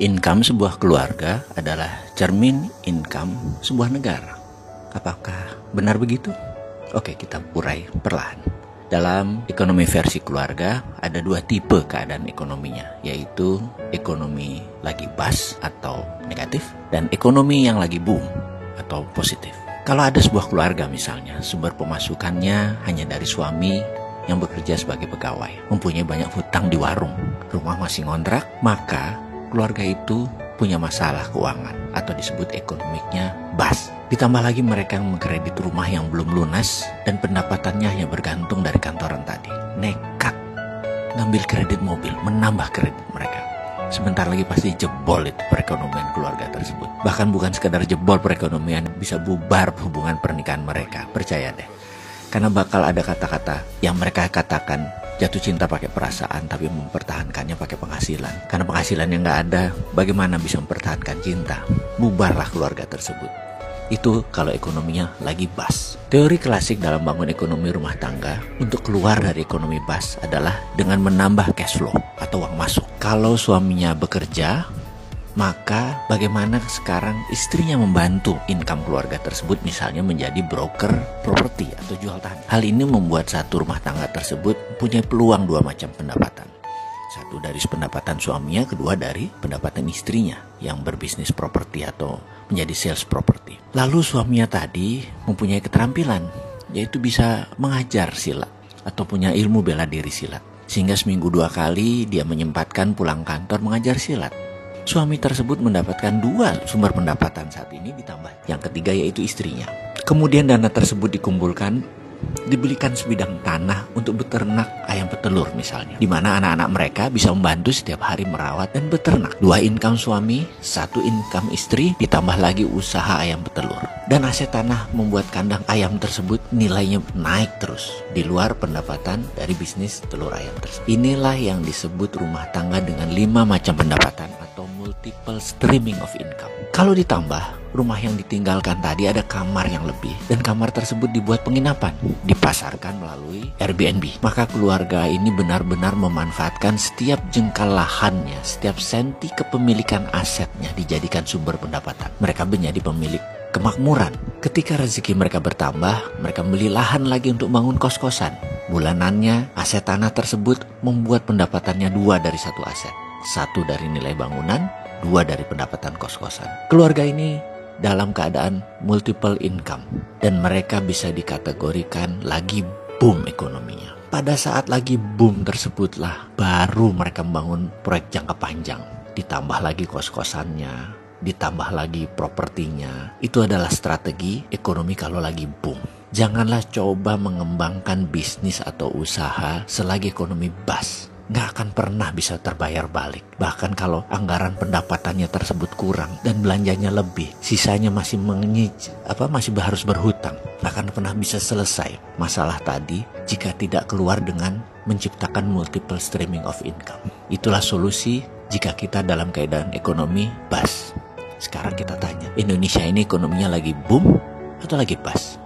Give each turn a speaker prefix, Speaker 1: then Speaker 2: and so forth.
Speaker 1: Income sebuah keluarga adalah cermin income sebuah negara. Apakah benar begitu? Oke, kita urai perlahan. Dalam ekonomi versi keluarga ada dua tipe keadaan ekonominya, yaitu ekonomi lagi bas atau negatif dan ekonomi yang lagi boom atau positif. Kalau ada sebuah keluarga misalnya, sumber pemasukannya hanya dari suami yang bekerja sebagai pegawai, mempunyai banyak hutang di warung, rumah masih ngontrak, maka keluarga itu punya masalah keuangan atau disebut ekonomiknya bas. Ditambah lagi mereka yang mengkredit rumah yang belum lunas dan pendapatannya hanya bergantung dari kantoran tadi. Nekat ngambil kredit mobil, menambah kredit mereka. Sebentar lagi pasti jebol itu perekonomian keluarga tersebut. Bahkan bukan sekedar jebol perekonomian, bisa bubar hubungan pernikahan mereka. Percaya deh. Karena bakal ada kata-kata yang mereka katakan jatuh cinta pakai perasaan tapi mempertahankannya pakai penghasilan. Karena penghasilan yang nggak ada, bagaimana bisa mempertahankan cinta? Bubarlah keluarga tersebut. Itu kalau ekonominya lagi bas. Teori klasik dalam bangun ekonomi rumah tangga untuk keluar dari ekonomi bas adalah dengan menambah cash flow atau uang masuk. Kalau suaminya bekerja, maka bagaimana sekarang istrinya membantu income keluarga tersebut misalnya menjadi broker properti atau jual tanah. Hal ini membuat satu rumah tangga tersebut punya peluang dua macam pendapatan. Satu dari pendapatan suaminya, kedua dari pendapatan istrinya yang berbisnis properti atau menjadi sales properti. Lalu suaminya tadi mempunyai keterampilan yaitu bisa mengajar silat atau punya ilmu bela diri silat. Sehingga seminggu dua kali dia menyempatkan pulang kantor mengajar silat Suami tersebut mendapatkan dua sumber pendapatan saat ini ditambah yang ketiga yaitu istrinya. Kemudian dana tersebut dikumpulkan dibelikan sebidang tanah untuk beternak ayam petelur misalnya. Di mana anak-anak mereka bisa membantu setiap hari merawat dan beternak. Dua income suami, satu income istri, ditambah lagi usaha ayam petelur. Dan aset tanah membuat kandang ayam tersebut nilainya naik terus di luar pendapatan dari bisnis telur ayam tersebut. Inilah yang disebut rumah tangga dengan lima macam pendapatan multiple streaming of income. Kalau ditambah, rumah yang ditinggalkan tadi ada kamar yang lebih dan kamar tersebut dibuat penginapan, dipasarkan melalui Airbnb. Maka keluarga ini benar-benar memanfaatkan setiap jengkal lahannya, setiap senti kepemilikan asetnya dijadikan sumber pendapatan. Mereka menjadi pemilik kemakmuran. Ketika rezeki mereka bertambah, mereka beli lahan lagi untuk bangun kos-kosan. Bulanannya, aset tanah tersebut membuat pendapatannya dua dari satu aset. Satu dari nilai bangunan, dua dari pendapatan kos-kosan. Keluarga ini dalam keadaan multiple income dan mereka bisa dikategorikan lagi boom ekonominya. Pada saat lagi boom tersebutlah baru mereka membangun proyek jangka panjang. Ditambah lagi kos-kosannya, ditambah lagi propertinya. Itu adalah strategi ekonomi kalau lagi boom. Janganlah coba mengembangkan bisnis atau usaha selagi ekonomi bas nggak akan pernah bisa terbayar balik. Bahkan kalau anggaran pendapatannya tersebut kurang dan belanjanya lebih, sisanya masih mengenyij, apa masih harus berhutang, nggak akan pernah bisa selesai masalah tadi jika tidak keluar dengan menciptakan multiple streaming of income. Itulah solusi jika kita dalam keadaan ekonomi bas. Sekarang kita tanya, Indonesia ini ekonominya lagi boom atau lagi bas?